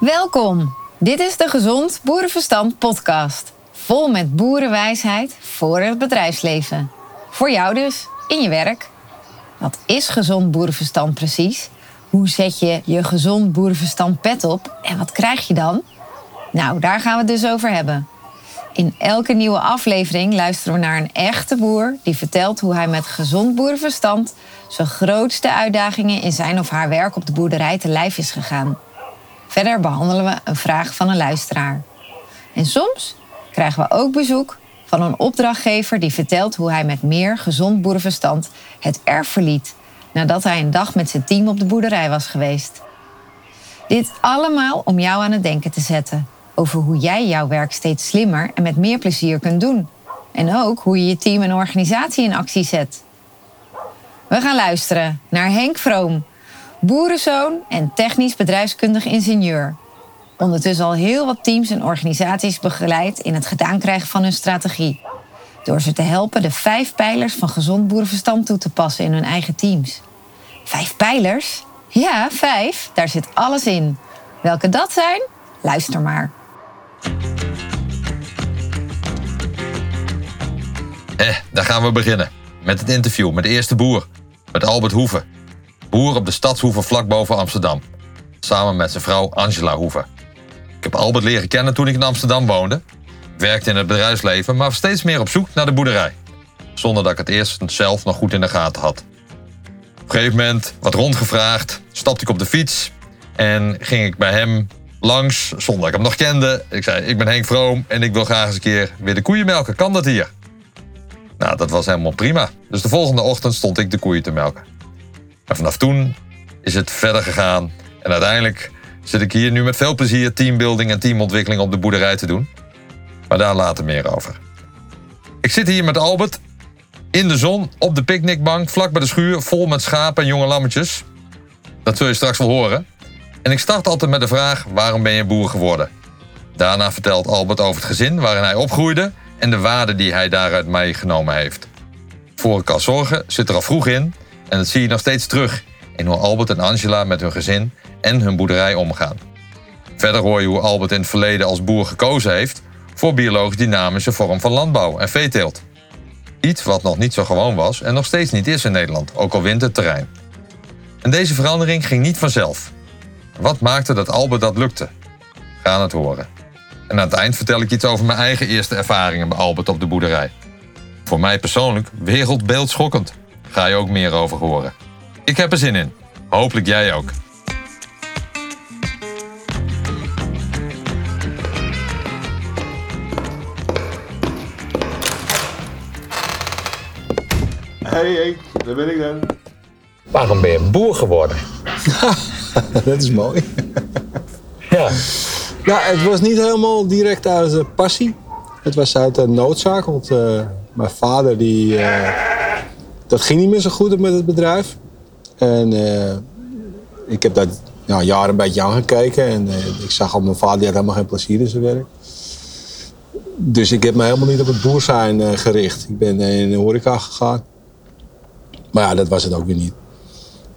Welkom. Dit is de Gezond Boerenverstand podcast. Vol met boerenwijsheid voor het bedrijfsleven. Voor jou dus, in je werk. Wat is gezond boerenverstand precies? Hoe zet je je gezond boerenverstand pet op? En wat krijg je dan? Nou, daar gaan we het dus over hebben. In elke nieuwe aflevering luisteren we naar een echte boer die vertelt hoe hij met gezond boerenverstand zijn grootste uitdagingen in zijn of haar werk op de boerderij te lijf is gegaan. Verder behandelen we een vraag van een luisteraar. En soms krijgen we ook bezoek van een opdrachtgever die vertelt hoe hij met meer gezond boerenverstand het erf verliet nadat hij een dag met zijn team op de boerderij was geweest. Dit allemaal om jou aan het denken te zetten over hoe jij jouw werk steeds slimmer en met meer plezier kunt doen. En ook hoe je je team en organisatie in actie zet. We gaan luisteren naar Henk Vroom, boerenzoon en technisch bedrijfskundig ingenieur. Ondertussen al heel wat teams en organisaties begeleid in het gedaan krijgen van hun strategie. Door ze te helpen de vijf pijlers van gezond boerenverstand toe te passen in hun eigen teams. Vijf pijlers? Ja, vijf. Daar zit alles in. Welke dat zijn? Luister maar. Eh, daar gaan we beginnen. Met het interview met de eerste boer. Met Albert Hoeven. Boer op de Stadshoeve vlak boven Amsterdam. Samen met zijn vrouw Angela Hoeven. Ik heb Albert leren kennen toen ik in Amsterdam woonde. Werkte in het bedrijfsleven, maar steeds meer op zoek naar de boerderij. Zonder dat ik het eerst zelf nog goed in de gaten had. Op een gegeven moment, wat rondgevraagd, stapte ik op de fiets en ging ik bij hem langs, zonder dat ik hem nog kende. Ik zei, ik ben Henk Vroom en ik wil graag eens een keer weer de koeien melken. Kan dat hier? Nou, dat was helemaal prima. Dus de volgende ochtend stond ik de koeien te melken. En vanaf toen is het verder gegaan. En uiteindelijk zit ik hier nu met veel plezier teambuilding en teamontwikkeling op de boerderij te doen. Maar daar later meer over. Ik zit hier met Albert in de zon op de picknickbank vlak bij de schuur vol met schapen en jonge lammetjes. Dat zul je straks wel horen. En ik start altijd met de vraag: waarom ben je boer geworden? Daarna vertelt Albert over het gezin waarin hij opgroeide en de waarden die hij daaruit meegenomen heeft. Voor ik kan zorgen zit er al vroeg in en dat zie je nog steeds terug in hoe Albert en Angela met hun gezin en hun boerderij omgaan. Verder hoor je hoe Albert in het verleden als boer gekozen heeft voor biologisch dynamische vorm van landbouw en veeteelt. Iets wat nog niet zo gewoon was en nog steeds niet is in Nederland, ook al wint het terrein. En deze verandering ging niet vanzelf. Wat maakte dat Albert dat lukte? Gaan het horen. En aan het eind vertel ik iets over mijn eigen eerste ervaringen bij Albert op de boerderij. Voor mij persoonlijk wereldbeeldschokkend. Ga je ook meer over horen. Ik heb er zin in. Hopelijk jij ook. Hey, hey, daar ben ik dan. Waarom ben je boer geworden? dat is mooi. Ja. Ja, het was niet helemaal direct uit de passie. Het was uit de noodzaak, want eh, mijn vader die, eh, dat ging niet meer zo goed met het bedrijf. En eh, ik heb dat ja, jaren een beetje aangekeken en ik zag al mijn vader die had helemaal geen plezier in zijn werk. Dus ik heb me helemaal niet op het boer zijn gericht. Ik ben in de horeca gegaan. Maar ja, dat was het ook weer niet.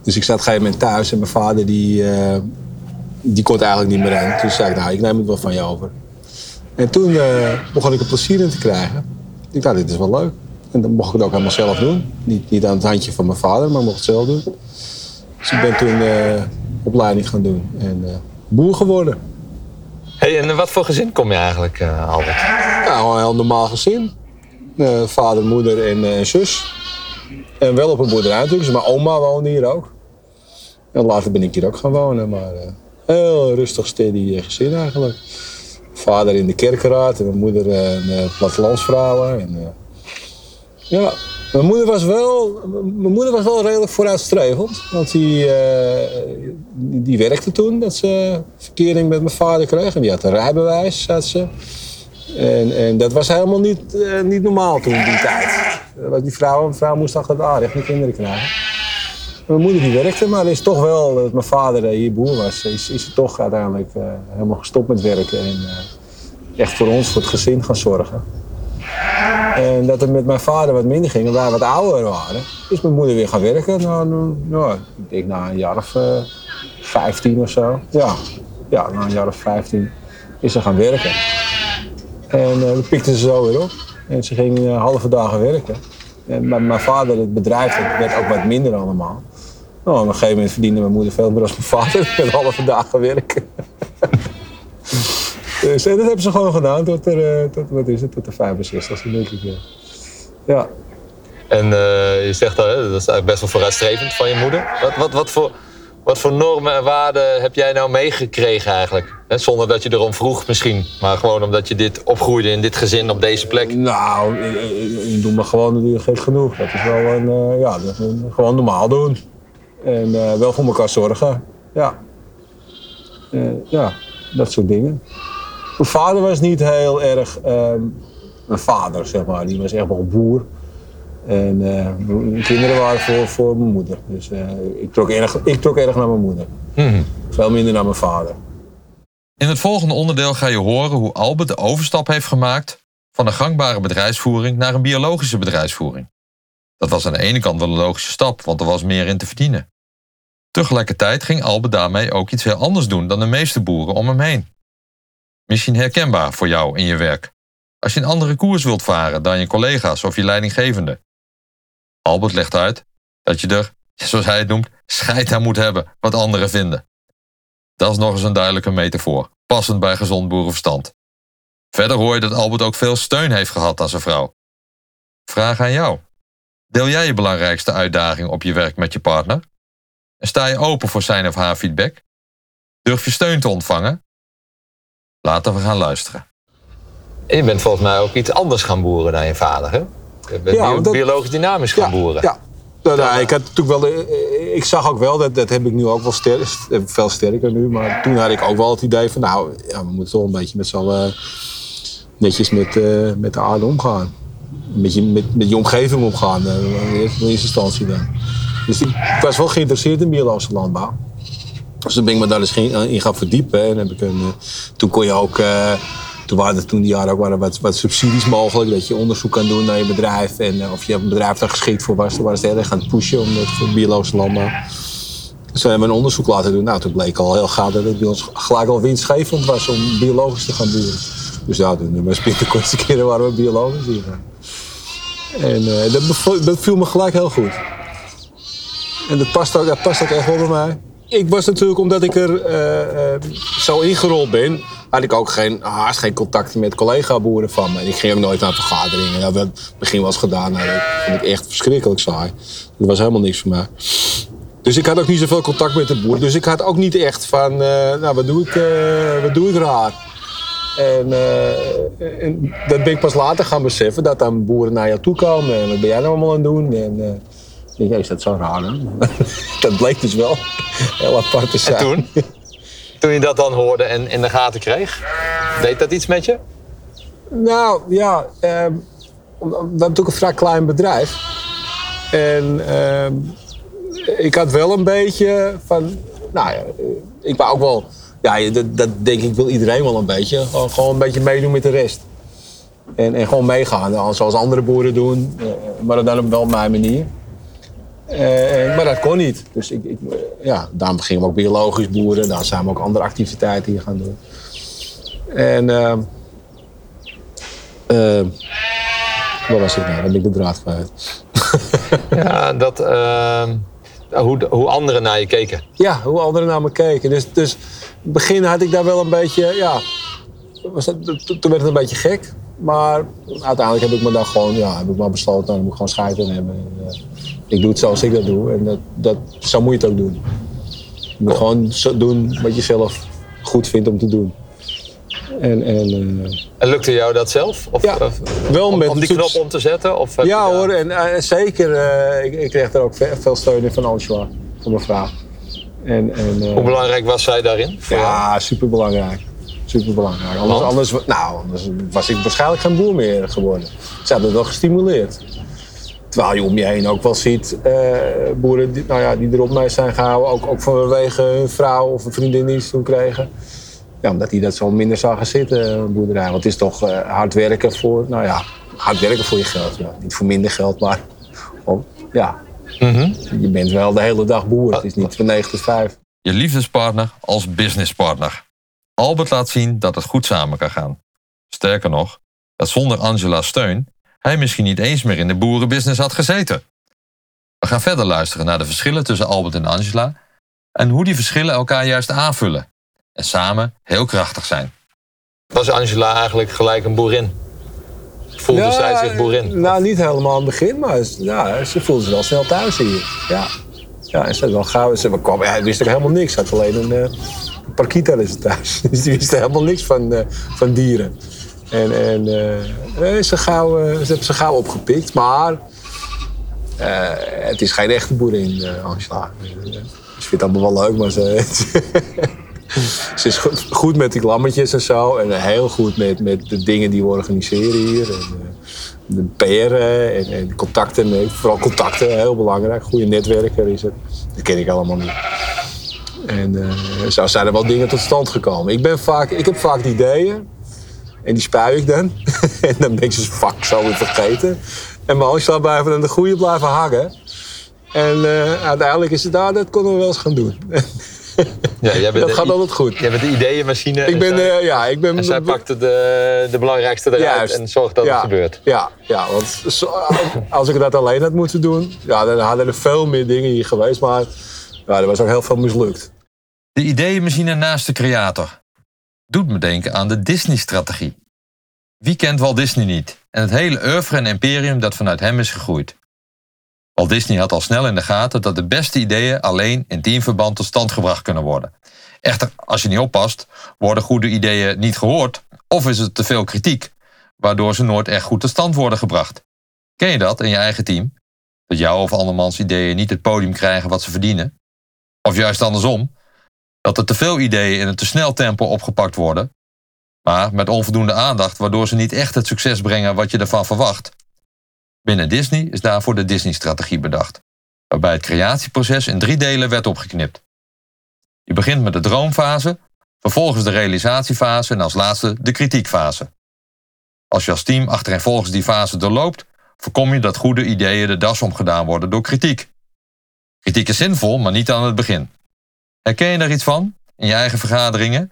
Dus ik zat op een gegeven moment thuis en mijn vader die, die kon eigenlijk niet meer in. Toen zei ik, nou, ik neem het wel van je over. En toen begon ik er plezier in te krijgen. Ik dacht, dit is wel leuk. En dan mocht ik het ook helemaal zelf doen. Niet, niet aan het handje van mijn vader, maar mocht het zelf doen. Dus ik ben toen uh, opleiding gaan doen en boer geworden. Hey, en wat voor gezin kom je eigenlijk, Albert? Nou, een heel normaal gezin. vader, moeder en zus. En wel op een boerderij natuurlijk. Dus mijn oma woonde hier ook. En later ben ik hier ook gaan wonen. Maar uh, heel rustig, steady eh, gezin eigenlijk. Vader in de kerkenraad en mijn moeder uh, een plattelandsvrouw. En, ja, mijn moeder was wel, mijn moeder was wel redelijk vooruitstrevend. Want die, die, die, werkte toen dat ze verkering met mijn vader kreeg. En die had een rijbewijs, had ze. En, en dat was helemaal niet, niet normaal toen, die tijd. Eh, die vrouw, een vrouw moest achter de echt geen kinderen krijgen. Mijn moeder die werkte, maar is toch wel, dat mijn vader hier boer was, is, is ze toch uiteindelijk helemaal gestopt met werken. En echt voor ons, voor het gezin gaan zorgen. En dat het met mijn vader wat minder ging en wij wat ouder waren, is mijn moeder weer gaan werken. Nou, nou, nou ik denk na een jaar of uh, 15 of zo. Ja. ja, na een jaar of 15 is ze gaan werken. En uh, dat pikte ze zo weer op. En ze ging halve dagen werken. En mijn, mijn vader, het bedrijf, dat werd ook wat minder allemaal. Nou, op een gegeven moment verdiende mijn moeder veel meer als mijn vader. Met halve dagen werken. Dus en dat hebben ze gewoon gedaan tot, er, tot, wat is het, tot de 65 denk ik. Ja. ja. En uh, je zegt al, dat is eigenlijk best wel vooruitstrevend van je moeder. Wat, wat, wat, voor, wat voor normen en waarden heb jij nou meegekregen eigenlijk? He, zonder dat je erom vroeg misschien, maar gewoon omdat je dit opgroeide in dit gezin op deze plek. Nou, ik, ik doe me gewoon natuurlijk gek genoeg. Dat is wel een, uh, ja, dat, gewoon normaal doen. En uh, wel voor elkaar zorgen. Ja. ja, dat soort dingen. Mijn vader was niet heel erg um, een vader, zeg maar. Die was echt wel boer. En uh, mijn kinderen waren voor, voor mijn moeder. Dus uh, ik, trok erg, ik trok erg naar mijn moeder. Hmm. Veel minder naar mijn vader. In het volgende onderdeel ga je horen hoe Albert de overstap heeft gemaakt van een gangbare bedrijfsvoering naar een biologische bedrijfsvoering. Dat was aan de ene kant wel een logische stap, want er was meer in te verdienen. Tegelijkertijd ging Albert daarmee ook iets heel anders doen dan de meeste boeren om hem heen. Misschien herkenbaar voor jou in je werk. Als je een andere koers wilt varen dan je collega's of je leidinggevende. Albert legt uit dat je er, zoals hij het noemt, scheid aan moet hebben wat anderen vinden. Dat is nog eens een duidelijke metafoor, passend bij gezond boerenverstand. Verder hoor je dat Albert ook veel steun heeft gehad aan zijn vrouw. Vraag aan jou. Deel jij je belangrijkste uitdaging op je werk met je partner? En sta je open voor zijn of haar feedback? Durf je steun te ontvangen? Laten we gaan luisteren. En je bent volgens mij ook iets anders gaan boeren dan je vader, hè? Je bent Ja, dat- biologisch dynamisch gaan ja, boeren. Ja. Nou, nou, ik, had natuurlijk wel, eh, ik zag ook wel, dat, dat heb ik nu ook wel veel sterker nu. Maar toen had ik ook wel het idee van, nou, ja, we moeten toch een beetje met z'n allen netjes met, eh, met de aarde omgaan. Met je, met, met je omgeving omgaan, eerste in eerste instantie dan. Dus ik was wel geïnteresseerd in biologische landbouw. Dus toen ben ik me daar eens in, gaan verdiepen. En heb ik een, eh, toen kon je ook, eh, toen waren er toen die jaren ook waren wat, wat subsidies mogelijk. Dat je onderzoek kan doen naar je bedrijf. En eh, of je bedrijf daar geschikt voor was. Toen waren ze heel erg aan het pushen om dat voor biologische landbouw. Dus we hebben een onderzoek laten doen. Nou, toen bleek al heel gauw dat het bij ons gelijk al winstgevend was om biologisch te gaan boeren. Dus ja, toen was de kortste keren waren we biologisch hier. En dat, dat viel me gelijk heel goed. En dat past ook, dat past ook echt wel bij mij. Ik was natuurlijk, omdat ik er eh, eh, zo ingerold ben, had ik ook geen, haast geen contact met collega-boeren van me. Ik ging ook nooit naar vergaderingen. Dat het begin eens gedaan. Dat vond ik echt verschrikkelijk saai. Dat was helemaal niks voor mij. Dus ik had ook niet zoveel contact met de boeren. Dus ik had ook niet echt van, eh, nou, wat doe ik, wat doe ik raar? En, en dat ben ik pas later gaan beseffen, dat dan boeren naar jou toe komen. En wat ben jij nou allemaal aan het doen? En ja, is dat zo raar? Hè? dat bleek dus wel heel apart te zijn. En toen? Toen je dat dan hoorde en in de gaten kreeg, deed dat iets met je? Nou ja, ehm, we hebben natuurlijk een vrij klein bedrijf. En ehm, ik had wel een beetje van, nou ja, eh, ik wou ook wel, ja, dat, dat denk ik wil iedereen wel een beetje. Gewoon, een beetje meedoen met de rest. En, en gewoon meegaan, zoals andere boeren doen, eh, maar dan op wel op mijn manier. Eh, maar dat kon niet. Dus ik, ik, eh, ja, daarom gingen we ook biologisch boeren. Daar zijn we ook andere activiteiten hier gaan doen. En ehm, ehm, waar was ik nou? Dan ben ik de draad kwijt. Ja, dat, ehm, hoe, hoe anderen naar je keken. Ja, hoe anderen naar me keken. Dus, dus in het begin had ik daar wel een beetje, ja, was dat, to- toen werd het een beetje gek. Maar uiteindelijk heb ik me daar gewoon, ja, heb ik maar besloten, nou, dan moet ik gewoon scheid in hebben. En, eh, ik doe het zoals ik dat doe en dat, dat, zo moet je het ook doen. Je moet gewoon zo doen wat je zelf goed vindt om te doen. En, en, eh, En lukte jou dat zelf? Of, Ja, of- wel om, met om die toets. knop om te zetten? Of ja hoor, en eh, zeker, eh, ik, ik kreeg er ook ve- veel steun in van Angela, van mijn vrouw. En, en, eh, Hoe belangrijk was zij daarin? Ja, superbelangrijk. Superbelangrijk. Anders, anders, nou, anders was ik waarschijnlijk geen boer meer geworden. Ze hadden het wel gestimuleerd. Terwijl je om je heen ook wel ziet, eh, boeren die, nou ja, die erop mee zijn gehouden, ook, ook vanwege hun vrouw of een vriendin die ze toen kregen. Ja, omdat die dat zo minder zagen zitten, een boerderij. Want het is toch eh, hard werken voor, nou ja, hard werken voor je geld. Ja. Niet voor minder geld, maar om, ja. Mhm. Je bent wel de hele dag boer. Het is niet van 9 tot 5. Je liefdespartner als businesspartner. Albert laat zien dat het goed samen kan gaan. Sterker nog, dat zonder Angela's steun hij misschien niet eens meer in de boerenbusiness had gezeten. We gaan verder luisteren naar de verschillen tussen Albert en Angela en hoe die verschillen elkaar juist aanvullen en samen heel krachtig zijn. Was Angela eigenlijk gelijk een boerin? Voelde zij zich boerin? Nou, niet helemaal aan het begin, maar ja, ze voelde zich wel snel thuis hier. Ja, ja en ze wel gauw. Ze kwam, ja, wist er helemaal niks. Ze had alleen een, uh, een parkieter in thuis. Dus die wist helemaal niks van, uh, van dieren. En, en uh, ze, gauw, ze hebben ze gauw opgepikt. Maar het is geen echte boerin, Angela. Ze vindt allemaal wel leuk, maar ze... ze is goed, met die lammetjes en zo. En heel goed met, met de dingen die we organiseren hier. En, de PR en, en, contacten. Vooral contacten, heel belangrijk. Goede netwerker is het. Dat ken ik allemaal niet. En zo zijn er wel dingen tot stand gekomen. Ik, ben vaak, ik heb vaak ideeën. En die spuik ik dan. en dan ben ik ze vaak zo weer vergeten. En mijn handjes blijven aan de goede blijven hangen. En uh, uiteindelijk is het daar, ah, dat konden we wel eens gaan doen. Ja, jij bent dat gaat altijd goed. Jij bent de ideeënmachine. Ik ben, uh, ja, ik ben, en zij pakte de, de belangrijkste eruit juist. en zorgt dat ja, het gebeurt. Ja, ja, want als ik dat alleen had moeten doen, ja, dan hadden er veel meer dingen hier geweest. Maar ja, er was ook heel veel mislukt. De ideeënmachine naast de creator. Doet me denken aan de Disney-strategie. Wie kent Walt Disney niet? En het hele oeuvre en imperium dat vanuit hem is gegroeid. Walt Disney had al snel in de gaten dat de beste ideeën alleen in teamverband tot stand gebracht kunnen worden. Echter, als je niet oppast, worden goede ideeën niet gehoord of is het te veel kritiek, waardoor ze nooit echt goed tot stand worden gebracht. Ken je dat in je eigen team? Dat jouw of andermans ideeën niet het podium krijgen wat ze verdienen? Of juist andersom, dat er te veel ideeën in een te snel tempo opgepakt worden, maar met onvoldoende aandacht, waardoor ze niet echt het succes brengen wat je ervan verwacht. Binnen Disney is daarvoor de Disney-strategie bedacht, waarbij het creatieproces in drie delen werd opgeknipt. Je begint met de droomfase, vervolgens de realisatiefase en als laatste de kritiekfase. Als je als team achtereenvolgens die fase doorloopt, voorkom je dat goede ideeën de das omgedaan worden door kritiek. Kritiek is zinvol, maar niet aan het begin. Herken je daar iets van in je eigen vergaderingen?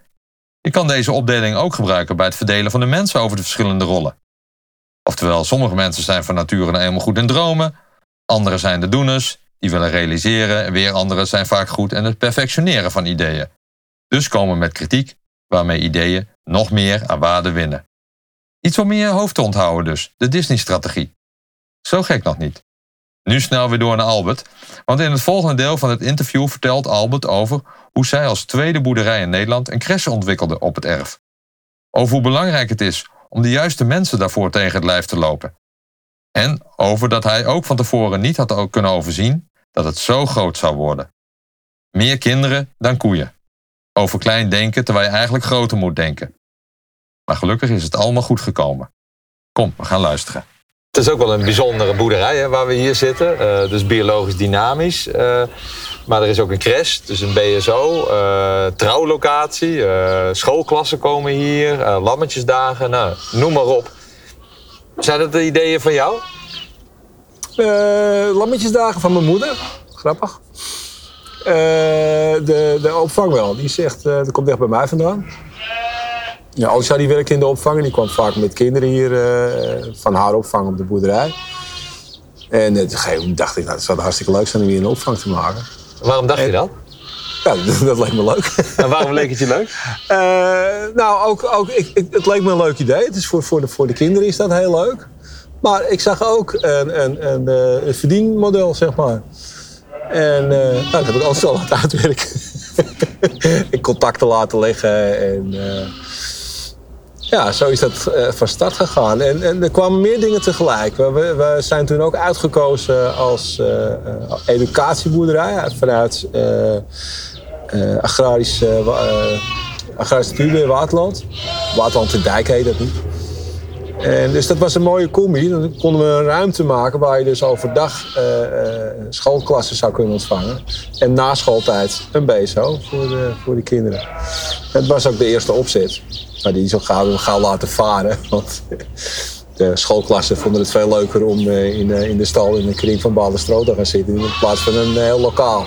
Je kan deze opdeling ook gebruiken bij het verdelen van de mensen over de verschillende rollen. Oftewel, sommige mensen zijn van nature nou eenmaal goed in dromen, anderen zijn de doeners, die willen realiseren, en weer anderen zijn vaak goed in het perfectioneren van ideeën. Dus komen met kritiek, waarmee ideeën nog meer aan waarde winnen. Iets om in je hoofd te onthouden dus, de Disney-strategie. Zo gek nog niet. Nu snel weer door naar Albert, want in het volgende deel van het interview vertelt Albert over hoe zij als tweede boerderij in Nederland een crèche ontwikkelde op het erf. Over hoe belangrijk het is om de juiste mensen daarvoor tegen het lijf te lopen. En over dat hij ook van tevoren niet had kunnen overzien dat het zo groot zou worden. Meer kinderen dan koeien. Over klein denken terwijl je eigenlijk groter moet denken. Maar gelukkig is het allemaal goed gekomen. Kom, we gaan luisteren. Het is ook wel een bijzondere boerderij hè, waar we hier zitten. Uh, dus biologisch dynamisch. Uh, maar er is ook een crash, dus een BSO, eh, trouwlocatie, schoolklassen komen hier, lammetjesdagen, nou, noem maar op. Zijn dat de ideeën van jou? lammetjesdagen van mijn moeder, grappig. de, de opvang wel, die zegt, dat komt echt bij mij vandaan. Ja, die werkte in de opvang en die kwam vaak met kinderen hier uh, van haar opvang op de boerderij. En op een gegeven moment dacht ik, nou, het zou hartstikke leuk zijn om hier een opvang te maken. Waarom dacht je dat? Ja, dat, leek me leuk. En waarom leek het je leuk? Uh, nou, ook, ook ik, het leek me een leuk idee. Het is voor, voor, de, voor de kinderen is dat heel leuk. Maar ik zag ook een, een, een, eh, een verdienmodel, zeg maar. En uh, nou, dat heb ik altijd al laten uitwerken. in contacten laten leggen en ja, zo is dat uh, van start gegaan. En, en, er kwamen meer dingen tegelijk. We, we zijn toen ook uitgekozen als uh, educatieboerderij vanuit uh, agrarisch, agrarisch studie Waterland. Waterland in Dijk heet dat niet. En dus dat was een mooie combi. Dan konden we een ruimte maken waar je dus overdag uh, schoolklassen zou kunnen ontvangen. En na schooltijd een BSO voor de, voor de kinderen. Het was ook de eerste opzet. Maar die zo gauw, gauw laten varen. Want de schoolklassen vonden het veel leuker om eh, in, in de stal in de kring van Ballenstro te gaan zitten. In plaats van een heel lokaal.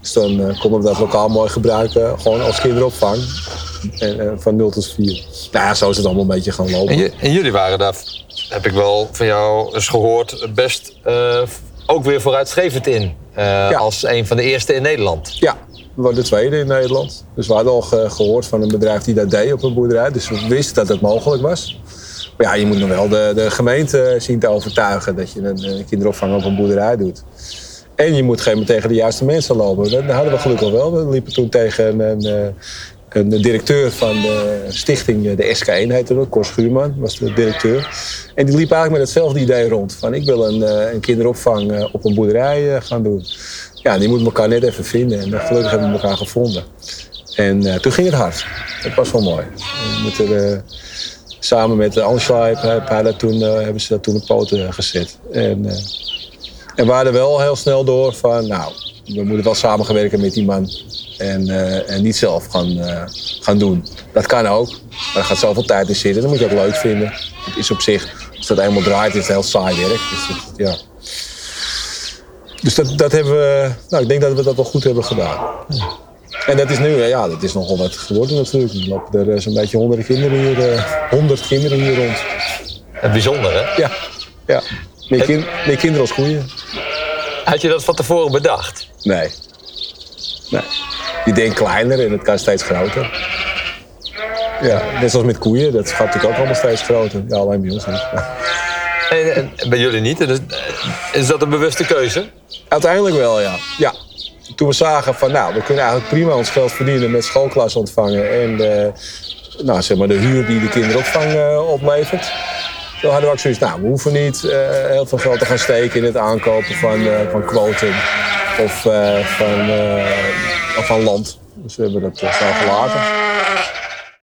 Dus dan konden we dat lokaal mooi gebruiken. Gewoon als kinderopvang. En, eh, van 0 tot 4. Nou ja, zo is het allemaal een beetje gaan lopen. En, je- en jullie waren daar, heb ik wel van jou eens gehoord, best eh, ook weer vooruitstrevend in. Eh, Als een van de eerste in Nederland. Ja, we waren de tweede in Nederland. Dus we hadden al ge- gehoord van een bedrijf die dat deed op een boerderij. Dus we wisten dat het mogelijk was. Maar ja, je moet nog wel de, de gemeente zien te overtuigen dat je een, eh, kinderopvang op een boerderij doet. En je moet geen tegen de juiste mensen lopen. Dat hadden we gelukkig wel. We liepen toen tegen een, eh, een directeur van de stichting, eh, de SK1 heette dat. Cor Schuurman was de directeur. En die liep eigenlijk met hetzelfde idee rond. Van ik wil een, eh, een kinderopvang eh, op een boerderij eh, gaan doen. Ja, die moeten elkaar net even vinden. En eh, gelukkig hebben we elkaar gevonden. En eh, toen ging het hard. Dat was wel mooi. Eh, samen met hij dat toen, eh, hebben ze dat toen op poten gezet. En, eh, en we hadden wel heel snel door van, nou, we moeten wel samenwerken met die man. En, eh, en niet zelf gaan, eh, gaan doen. Dat kan ook. Maar er gaat zoveel tijd in zitten. Dat moet je ook leuk vinden. Het is op zich, als dat eenmaal draait, is het heel saai werk. Dus, ja. Dus dat, dat hebben we, nou, ik denk dat we dat wel goed hebben gedaan. En dat is nu, ja, dat is nogal wat geworden natuurlijk. Er lopen er eh, zo'n beetje honderden kinderen hier, eh, honderd kinderen hier rond. Het bijzonder, hè? Ja, ja. Meer, kin- meer kinderen als koeien. Had je dat van tevoren bedacht? Nee. Nee. Je denkt kleiner en het kan steeds groter. Ja, net zoals met koeien, dat gaat natuurlijk ook allemaal steeds groter. Ja, alleen bij ons niet. En, en bij jullie niet? Is, is dat een bewuste keuze? Uiteindelijk wel, ja. ja. Toen we zagen van, nou, we kunnen eigenlijk prima ons geld verdienen met schoolklas ontvangen en de, nou, zeg maar de huur die de kinderopvang eh, oplevert. Toen hadden we ook zoiets, nou, we hoeven niet eh, heel veel geld te gaan steken in het aankopen van, eh van quotum of eh, van, eh, of van land. Dus we hebben dat zo gelaten.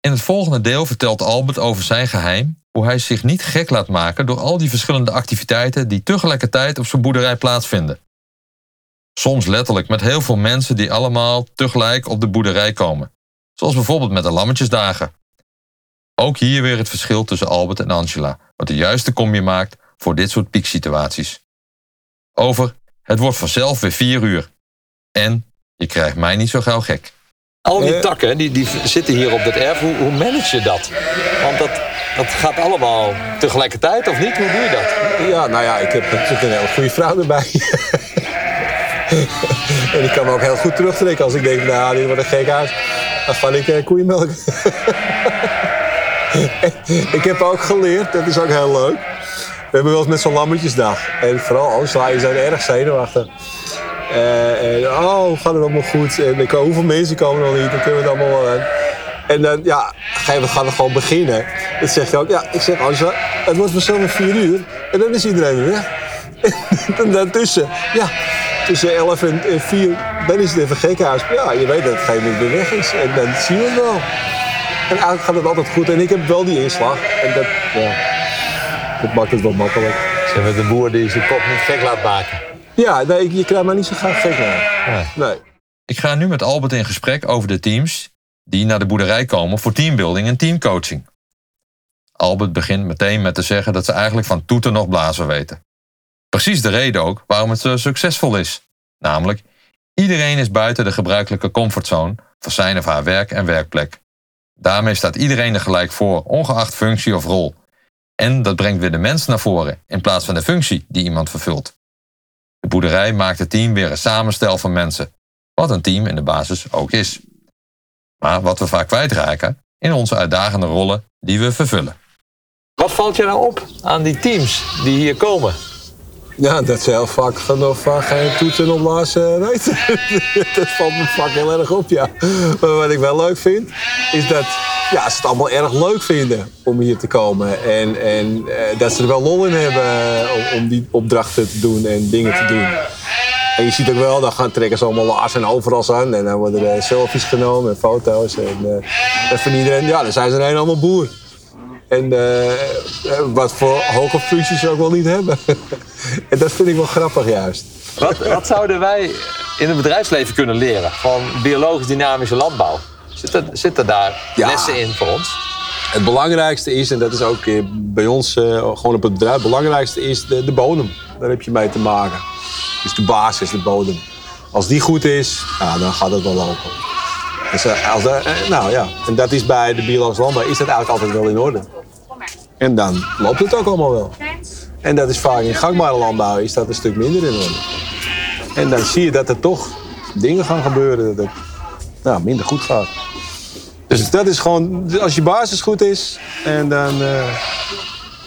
In het volgende deel vertelt Albert over zijn geheim, hoe hij zich niet gek laat maken door al die verschillende activiteiten die tegelijkertijd op zijn boerderij plaatsvinden. Soms letterlijk met heel veel mensen die allemaal tegelijk op de boerderij komen, zoals bijvoorbeeld met de lammetjesdagen. Ook hier weer het verschil tussen Albert en Angela, wat de juiste combi maakt voor dit soort pieksituaties. Over, het wordt vanzelf weer vier uur. En je krijgt mij niet zo gauw gek. Al die Eh. takken die, die zitten hier op dat erf. Hoe, hoe manage je dat? Want dat, dat gaat allemaal tegelijkertijd, of niet? Hoe doe je dat? Ja, nou ja, ik heb natuurlijk een hele goede vrouw erbij. en ik kan me ook heel goed terugtrekken als ik denk, nou, dit wordt een gek huis. Dan ga ik eh, koeienmelk. ik heb ook geleerd, dat is ook heel leuk. We hebben wel eens met zo'n lammetjesdag. En vooral Angela, je zijn erg zenuwachtig. Eh, en, oh, gaat het allemaal goed? En ik, hoeveel mensen komen er nog niet? Dan kunnen we het allemaal wel aan. En dan, ja, moment gaan we gewoon beginnen. Dan zeg je ook, ja, ik zeg Angela, het wordt vanzelf om vier uur. En dan is iedereen weer en daartussen, ja, tussen 11 en en 4, dan is het even gekhuis. Ja, je weet dat het geen moment weg is. En dan zien we wel. En eigenlijk gaat het altijd goed. En ik heb wel die inslag. En dat, ja, dat maakt het wel makkelijk. Zijn we de boer die zijn kop niet gek laat maken? Ja, nee, je krijgt maar niet zo graag gek naar. Nee. Ik ga nu met Albert in gesprek over de teams die naar de boerderij komen voor teambuilding en teamcoaching. Albert begint meteen met te zeggen dat ze eigenlijk van toeten nog blazen weten. Precies de reden ook waarom het zo succesvol is. Namelijk, iedereen is buiten de gebruikelijke comfortzone van zijn of haar werk en werkplek. Daarmee staat iedereen er gelijk voor, ongeacht functie of rol. En dat brengt weer de mens naar voren in plaats van de functie die iemand vervult. De boerderij maakt het team weer een samenstel van mensen, wat een team in de basis ook is. Maar wat we vaak kwijtraken in onze uitdagende rollen die we vervullen. Wat valt je nou op aan die teams die hier komen? Ja, dat ze heel vaak geen toetsen op blazen weten. dat valt me vaak heel erg op, ja. Maar wat ik wel leuk vind, is dat ja, ze het allemaal erg leuk vinden om hier te komen. En, en eh, dat ze er wel lol in hebben eh, om, die opdrachten te doen en dingen te doen. En je ziet ook wel, dan gaan trekken ze allemaal laars en overal aan. En dan worden er selfies genomen en foto's. En, eh, en iedereen, ja, dan zijn ze een en allemaal boer. En eh, eh, wat voor hoge functies ze ook wel niet hebben. en dat vind ik wel grappig juist. Wat, wat zouden wij in het bedrijfsleven kunnen leren van biologisch dynamische landbouw? Zitten, zitten daar Ja. lessen in voor ons? Het belangrijkste is, en dat is ook eh, bij ons gewoon op het bedrijf, het belangrijkste is de, de bodem. Daar heb je mee te maken. Dus de basis, de bodem. Als die goed is, ja, dan gaat het wel lopen. Dus, als dat, nou ja, en dat is bij de biologische landbouw is dat eigenlijk altijd wel in orde. En dan loopt het ook allemaal wel. En dat is vaak in gangbare landbouw is dat een stuk minder in orde. En dan zie je dat er toch dingen gaan gebeuren dat het nou, minder goed gaat. Dus dat is gewoon, als je basis goed is, en dan, eh,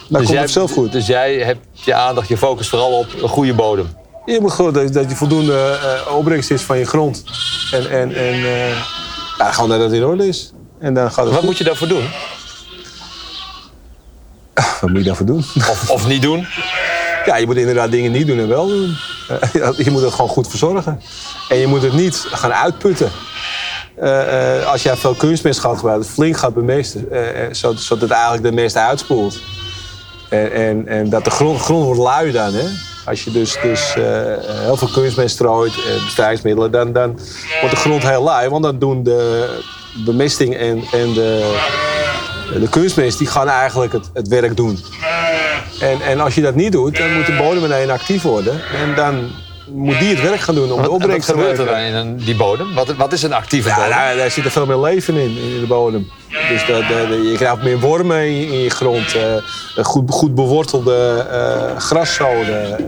dan komt het zelf goed. Dus jij hebt je aandacht, je focus vooral op een goede bodem. Je moet gewoon dat, dat je voldoende eh, opbrengst is van je grond. En, en, en eh, ja, gewoon dat het in orde is. En dan gaat het Wat goed. moet je daarvoor doen? Wat moet je daarvoor doen? Of, of niet doen? Ja, je moet inderdaad dingen niet doen en wel doen. Eh, je moet het gewoon goed verzorgen. En je moet het niet gaan uitputten. Eh, eh, als jij veel kunstmest gaat gebruiken, flink gaat bemesten, eh, zodat zodat het eigenlijk de mest uitspoelt. En, en, en dat de grond, grond wordt lui dan. Hè? Als je dus, dus heel veel kunstmest strooit, bestrijdingsmiddelen, dan, dan wordt de grond heel lui. Want dan doen de bemesting en, en de, de kunstmest die gaan eigenlijk het, het werk doen. En, en als je dat niet doet, dan moet de bodem ineens actief worden. En dan moet die het werk gaan doen om de Wat, wat opbrengst te gebeurt er dan in die bodem? Wat, wat is een actieve Ja, bodem? daar, daar zit er veel meer leven in, in de bodem. Dus dat, je krijgt meer wormen in, je- in je grond. eh, een goed, goed bewortelde eh graszoden. eh.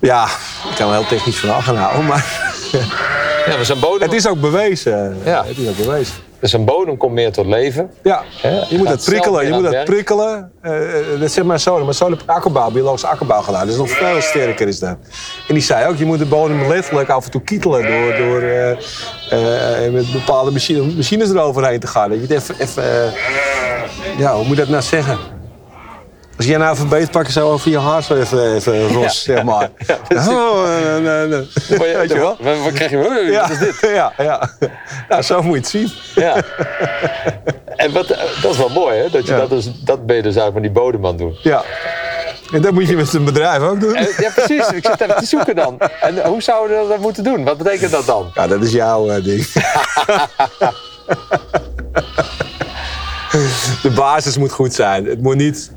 ja, ik kan er heel technisch van gaan houden, maar Ja, maar zo'n bodem, het is ook bewezen. Ja. Het is ook bewezen. Dus een bodem komt meer tot leven. Ja, je moet Gaat dat zelf prikkelen. Je moet dat prikkelen. Eh, eh, dat zegt mijn zoon. Mijn zoon heeft akkerbouw, biologische akkerbouw gedaan. Dat is nog veel sterker is dat. En die zei ook, je moet de bodem letterlijk af en toe kietelen door, door eh, eh, met bepaalde machine, machines eroverheen te gaan. Dat je het even, even eh, ja, hoe moet dat nou zeggen? Als jij nou even pakken zo over je haar zo even, even ros, zeg maar. oh, eh, nee, nee. Weet je wel? Wat, krijg je? Ja, Wat is dit? ja, ja. Nou, zo moet je het zien. Ja. En wat, dat is wel mooi, hè? Dat, je Ja. dat, dus, dat ben je dus eigenlijk met die bodem aan het doen. Ja. En dat moet je met een bedrijf ook doen. En- Ja, precies. Ik zit even te zoeken dan. En hoe zouden we dat moeten doen? Wat betekent dat dan? Ja, dat is jouw eh, ding. De basis moet goed zijn. Het moet niet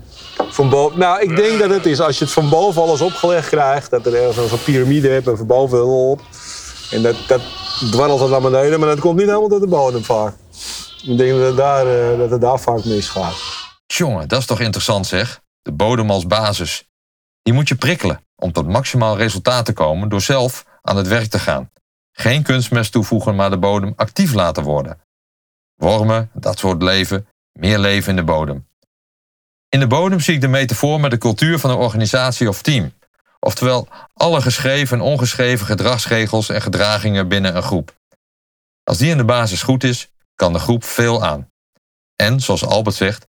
van boven. Nou, ik denk dat het is als je het van boven alles opgelegd krijgt, dat er ergens een piramide hebt en van boven op. En dat, dat dwarrelt het naar beneden, maar dat komt niet helemaal door de bodem vaak. Ik denk dat het daar, eh, dat het daar vaak misgaat. Jongen, dat is toch interessant zeg? De bodem als basis. Die moet je prikkelen om tot maximaal resultaat te komen door zelf aan het werk te gaan. Geen kunstmest toevoegen, maar de bodem actief laten worden. Wormen, dat soort leven, meer leven in de bodem. In de bodem zie ik de metafoor met de cultuur van een organisatie of team. Oftewel, alle geschreven en ongeschreven gedragsregels en gedragingen binnen een groep. Als die in de basis goed is, kan de groep veel aan. En, zoals Albert zegt,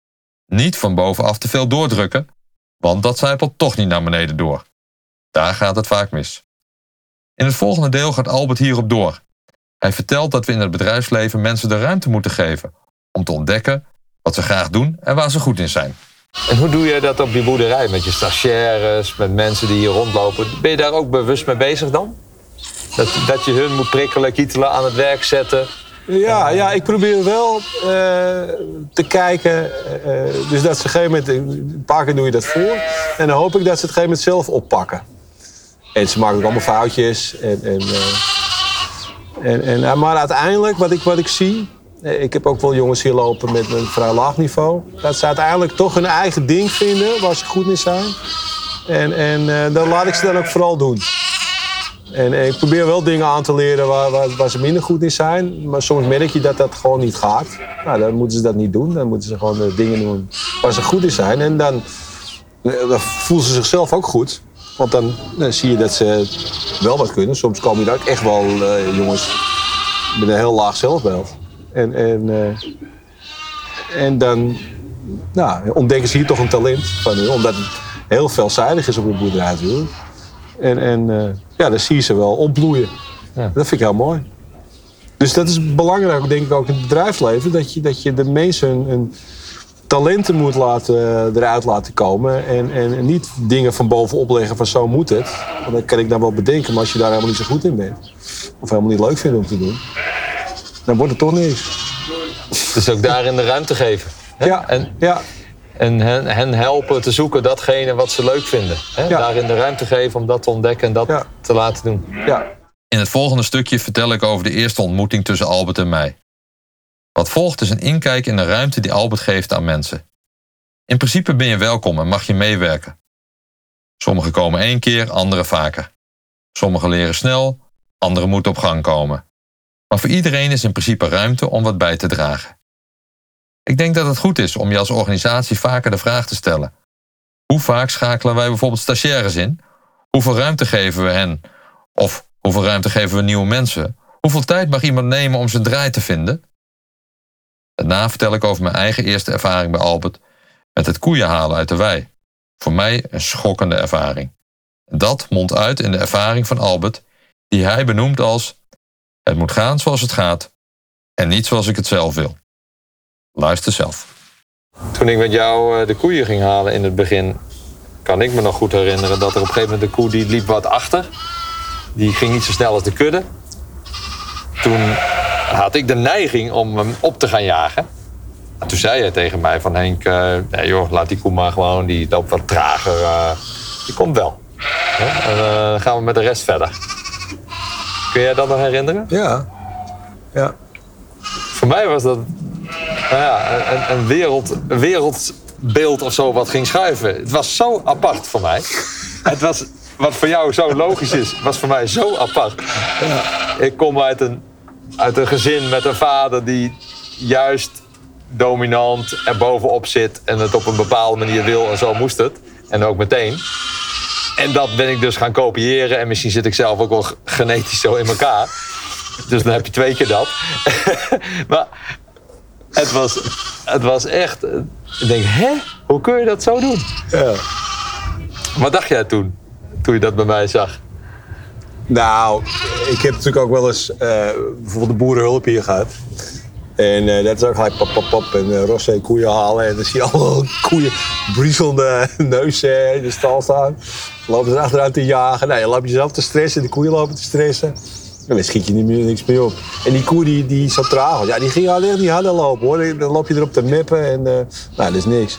niet van bovenaf te veel doordrukken, want dat zijpelt toch niet naar beneden door. Daar gaat het vaak mis. In het volgende deel gaat Albert hierop door. Hij vertelt dat we in het bedrijfsleven mensen de ruimte moeten geven om te ontdekken wat ze graag doen en waar ze goed in zijn. En hoe doe je dat op die boerderij? Met je stagiaires, met mensen die hier rondlopen. Ben je daar ook bewust mee bezig dan? Dat, dat je hun moet prikkelen, kietelen, aan het werk zetten. Ja, ja ik probeer wel eh, te kijken. eh, dus dat ze een gegeven moment, een paar keer doe je dat voor. En dan hoop ik dat ze het gegeven moment zelf oppakken. En ze maken ook allemaal foutjes. En, en, eh, en, en, eh, maar uiteindelijk, wat ik, wat ik zie. Eh, Ik heb ook wel jongens hier lopen met een vrij laag niveau. Dat ze uiteindelijk toch hun eigen ding vinden waar ze goed in zijn. En, en eh, dan laat ik ze dan ook vooral doen. En, ik probeer wel dingen aan te leren waar, waar, waar ze minder goed in zijn. Maar soms merk je dat dat gewoon niet gaat. Nou, dan moeten ze dat niet doen. Dan moeten ze gewoon de dingen doen waar ze goed in zijn. En dan, eh, dan voelen ze zichzelf ook goed. Want dan, dan zie je dat ze wel wat kunnen. Soms komen er ook echt wel eh, jongens met een heel laag zelfbeeld. En, en, eh, en dan nou, ontdekken ze hier toch een talent van hun. Omdat het heel veelzijdig is op de boerderij natuurlijk. En, en eh, ja, dan zie je ze wel opbloeien. Ja. Dat vind ik heel mooi. Dus dat is belangrijk, denk ik, ook in het bedrijfsleven. Dat je, dat je de mensen hun, hun talenten moet laten, eruit laten komen. En, en niet dingen van bovenop leggen van zo moet het. Want dat kan ik dan wel bedenken. Maar als je daar helemaal niet zo goed in bent. Of helemaal niet leuk vindt om te doen. Dan wordt het toch niks. Dus ook daarin de ruimte geven. hè? Ja, En, ja, en hen, hen helpen te zoeken datgene wat ze leuk vinden. Hè? Ja. Daarin de ruimte geven om dat te ontdekken en dat Ja. te laten doen. ja. In het volgende stukje vertel ik over de eerste ontmoeting tussen Albert en mij. Wat volgt is een inkijk in de ruimte die Albert geeft aan mensen. In principe ben je welkom en mag je meewerken. Sommigen komen één keer, anderen vaker. Sommigen leren snel, anderen moeten op gang komen. Maar voor iedereen is in principe ruimte om wat bij te dragen. Ik denk dat het goed is om je als organisatie vaker de vraag te stellen: hoe vaak schakelen wij bijvoorbeeld stagiaires in? Hoeveel ruimte geven we hen? Of hoeveel ruimte geven we nieuwe mensen? Hoeveel tijd mag iemand nemen om zijn draai te vinden? Daarna vertel ik over mijn eigen eerste ervaring bij Albert met het koeien halen uit de wei. Voor mij een schokkende ervaring. Dat mondt uit in de ervaring van Albert, die hij benoemt als: Het moet gaan zoals het gaat en niet zoals ik het zelf wil. Luister zelf. Toen ik met jou eh, de koeien ging halen in het begin, kan ik me nog goed herinneren dat er op een gegeven moment de koe die liep wat achter. Die ging niet zo snel als de kudde. Toen had ik de neiging om hem op te gaan jagen. En toen zei hij tegen mij van Henk, nee joh, laat die koe maar gewoon, die loopt wat trager. Uh, die komt wel. En dan gaan we met de rest verder. Kun jij dat nog herinneren? Ja. Ja. Voor mij was dat nou ja, een, een, wereld, een wereldbeeld of zo wat ging schuiven. Het was zo apart voor mij. Het was, wat voor jou zo logisch is, was voor mij zo apart. Ja. Ik kom uit een, uit een gezin met een vader die juist dominant er bovenop zit en het op een bepaalde manier wil en zo moest het. En ook meteen. En dat ben ik dus gaan kopiëren en misschien zit ik zelf ook wel genetisch zo in elkaar. Dus dan heb je twee keer dat. maar het was, het was echt. Ik denk, hè? Hoe kun je dat zo doen? Ja. Wat dacht jij toen? Toen je dat bij mij zag? Nou, ik heb natuurlijk ook wel eens uh, bijvoorbeeld de boerenhulp hier gehad. En dat is ook gelijk pap, pap, pap en uh, koeien halen. En dan zie je allemaal koeien briezelende neuzen in de stal staan. Lopen ze achteruit te jagen. Nou, je loopt jezelf te stressen, de koeien lopen te stressen. En dan schiet je niet meer, niks meer op. En die koe die, die zo traag was, ja, die ging al echt niet harder lopen hoor. Dan loop je erop te meppen en uh, nou, dat is niks.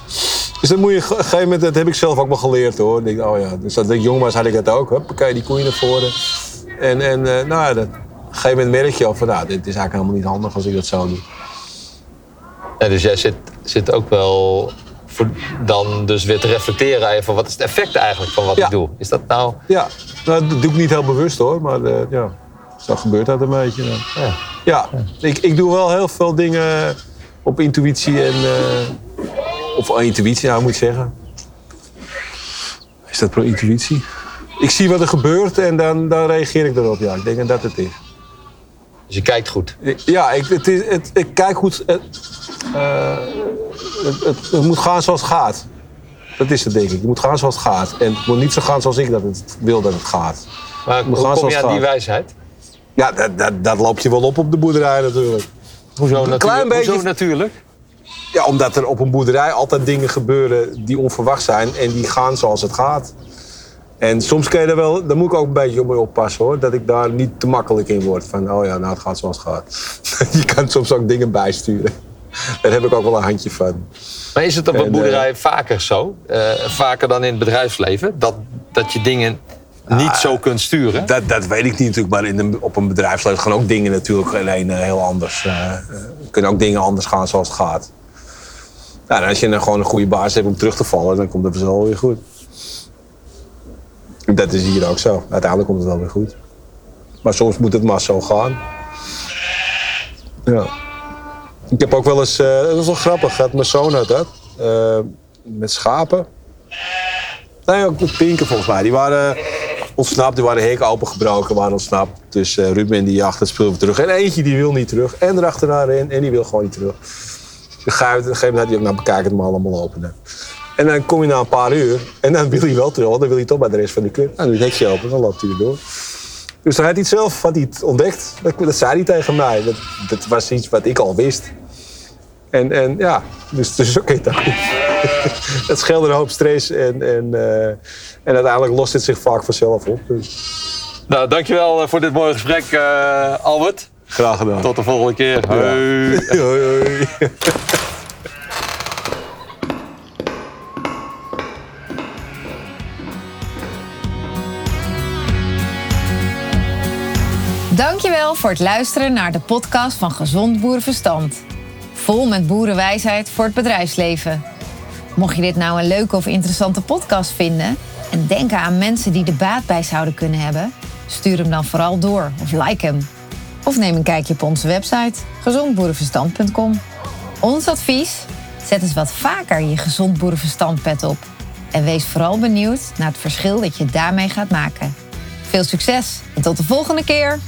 Dus dan moet je op een gegeven moment, dat heb ik zelf ook wel geleerd hoor. Denk, oh ja, dus dat ik jong was had ik dat ook. Huppakee, die koeien naar voren. En, en nou, dat, op een gegeven moment merk je al van, nou, dit is eigenlijk helemaal niet handig als ik dat zo doe. Ja, dus jij zit, zit ook wel dan dus weer te reflecteren even, wat is het effect eigenlijk van wat ja. ik doe? Is dat nou... Ja, nou, dat doe ik niet heel bewust hoor, maar uh, ja. Zo gebeurt dat een beetje. Ja, ja. Ik, ik doe wel heel veel dingen op intuïtie en. Uh, of intuïtie, nou moet ik zeggen. Is dat pro intuïtie? Ik zie wat er gebeurt en dan, dan reageer ik erop. Ja, ik denk dat het is. Dus je kijkt goed? Ja, ik, het is, het, ik kijk goed. Het, uh, het, het, het, moet gaan zoals het gaat. Dat is het, denk ik. Het moet gaan zoals het gaat. En het moet niet zo gaan zoals ik dat het wil dat het gaat. Maar hoe kom je aan die wijsheid? Ja, dat, dat, dat loop je wel op op de boerderij natuurlijk. Hoezo, een klein beetje... Hoezo natuurlijk? Ja, omdat er op een boerderij altijd dingen gebeuren die onverwacht zijn en die gaan zoals het gaat. En soms kun je er wel, daar moet ik ook een beetje mee oppassen hoor. Dat ik daar niet te makkelijk in word. Van oh ja, nou het gaat zoals het gaat. je kan soms ook dingen bijsturen. Daar heb ik ook wel een handje van. Maar is het op een boerderij uh, vaker zo? Uh, vaker dan in het bedrijfsleven? Dat, dat je dingen niet ah, zo kunt sturen? Dat, dat weet ik niet natuurlijk, maar in de, op een bedrijfsleven gaan ook dingen natuurlijk alleen uh, heel anders. Kunnen ook dingen anders gaan zoals het gaat. Nou, als je dan gewoon een goede baas hebt om terug te vallen, dan komt het wel weer goed. Dat is hier ook zo. Uiteindelijk komt het wel weer goed. Maar soms moet het maar zo gaan. Ja. Ik heb ook wel eens, uh, dat was wel grappig, had mijn zoon had dat. met schapen. Nee, ook met pinken volgens mij. Die waren ontsnapt. Die waren hekken opengebroken, waren ontsnapt. Dus Ruben die jacht het spul terug. En eentje die wil niet terug. En erachteraan in. En die wil gewoon niet terug. Op een gegeven moment had hij ook naar het allemaal openen. En dan kom je na een paar uur. En dan wil hij wel terug. Want dan wil hij toch bij de rest van de club. Nou, dan doe je het hekje open. Dan loopt hij weer door. Dus dan had hij het zelf had hij het ontdekt. Dat, dat zei hij tegen mij. Dat, dat was iets wat ik al wist. En, en ja, dus, dus oké, okay, dat scheelde een hoop stress. En, en, uh, en uiteindelijk lost het zich vaak vanzelf op. Dus. Nou, dankjewel voor dit mooie gesprek, uh, Albert. Graag gedaan. Tot de volgende keer. Hoi, hoi. Voor het luisteren naar de podcast van Gezond Boerenverstand. Vol met boerenwijsheid voor het bedrijfsleven. Mocht je dit nou een leuke of interessante podcast vinden en denken aan mensen die er baat bij zouden kunnen hebben, stuur hem dan vooral door of like hem. Of neem een kijkje op onze website gezondboerenverstand.com. Ons advies: zet eens wat vaker je gezond boerenverstand pet op. En wees vooral benieuwd naar het verschil dat je daarmee gaat maken. Veel succes en tot de volgende keer!